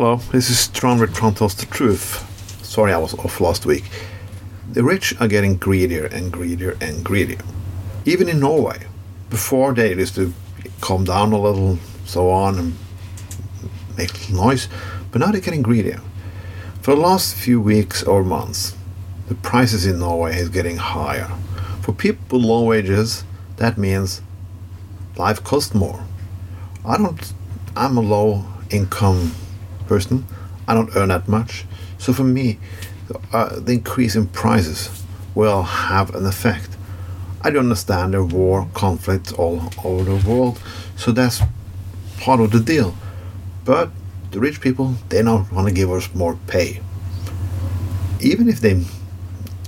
Hello, this is Tron with Tron Tells the Truth. Sorry I was off last week. The rich are getting greedier and greedier and greedier. Even in Norway. Before they used to calm down a little, so on, and make a little noise, but now they're getting greedier. For the last few weeks or months, the prices in Norway is getting higher. For people with low wages, that means life costs more. I don't. I'm a low income person. I don't earn that much, so for me, uh, the increase in prices will have an effect. I don't understand are war conflicts all over the world, so that's part of the deal. But the rich people, they don't want to give us more pay. Even if they,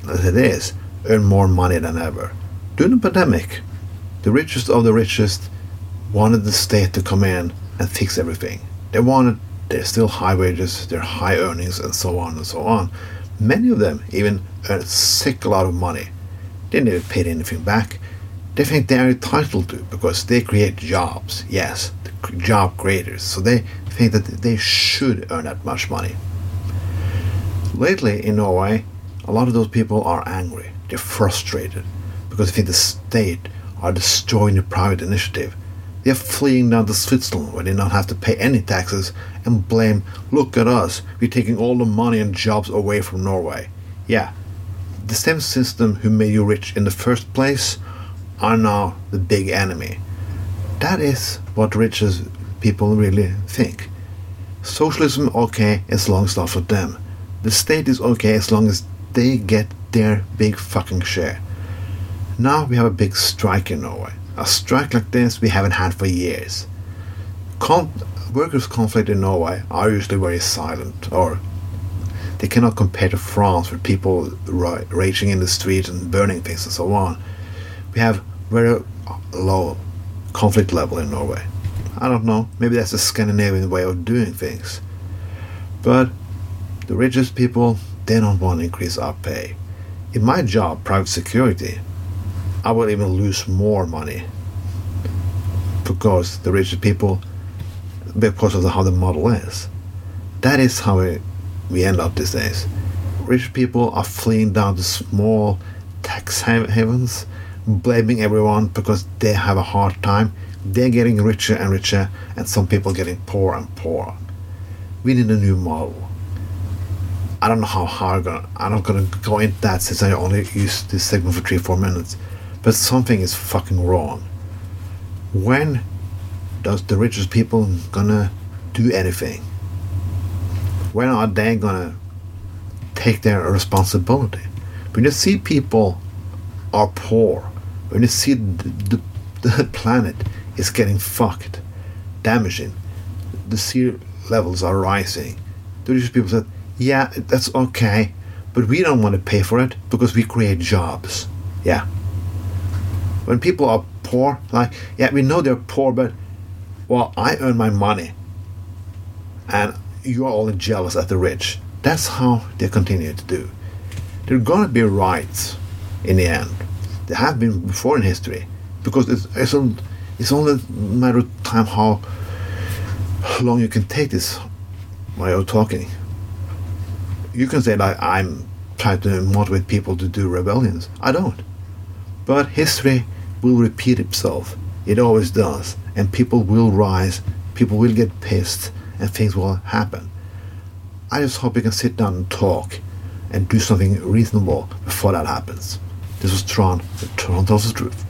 as it is, earn more money than ever. During the pandemic, the richest of the richest wanted the state to come in and fix everything. They wanted their still high wages, they're high earnings, and so on and so on. Many of them even earn a sick lot of money. They never paid anything back. They think they are entitled to because they create jobs. Yes, job creators. So they think that they should earn that much money. Lately in Norway, a lot of those people are angry. They're frustrated because they think the state are destroying the private initiative. They're fleeing down to Switzerland where they don't have to pay any taxes and blame, look at us, we're taking all the money and jobs away from Norway. Yeah, the same system who made you rich in the first place are now the big enemy. That is what richest people really think. Socialism okay as long as not for them. The state is okay as long as they get their big fucking share. Now we have a big strike in Norway. A strike like this we haven't had for years. Con- workers' conflict in Norway are usually very silent, or they cannot compare to France with people ra- raging in the streets and burning things and so on. We have very low conflict level in Norway. I don't know, maybe that's a Scandinavian way of doing things. But the richest people, they don't want to increase our pay. In my job, private security, I will even lose more money because the richest people, because of the, how the model is. That is how it, we end up these days. Rich people are fleeing down to small tax havens, blaming everyone because they have a hard time. They're getting richer and richer, and some people getting poorer and poorer. We need a new model. I don't know how hard I'm, gonna, I'm not gonna go into that since I only used this segment for three, four minutes. But something is fucking wrong. When does the richest people gonna do anything? When are they gonna take their responsibility? When you see people are poor, when you see the, the, the planet is getting fucked, damaging, the sea levels are rising, the richest people said, yeah, that's okay, but we don't want to pay for it because we create jobs. Yeah. When people are poor, like, yeah, we know they're poor, but, well, I earn my money. And you are all jealous at the rich. That's how they continue to do. There are going to be rights in the end. There have been before in history. Because it's, it's, it's only a matter of time how long you can take this way of talking. You can say like I'm trying to motivate people to do rebellions. I don't. But history will repeat itself. It always does. And people will rise, people will get pissed, and things will happen. I just hope we can sit down and talk and do something reasonable before that happens. This was Tron, the the truth.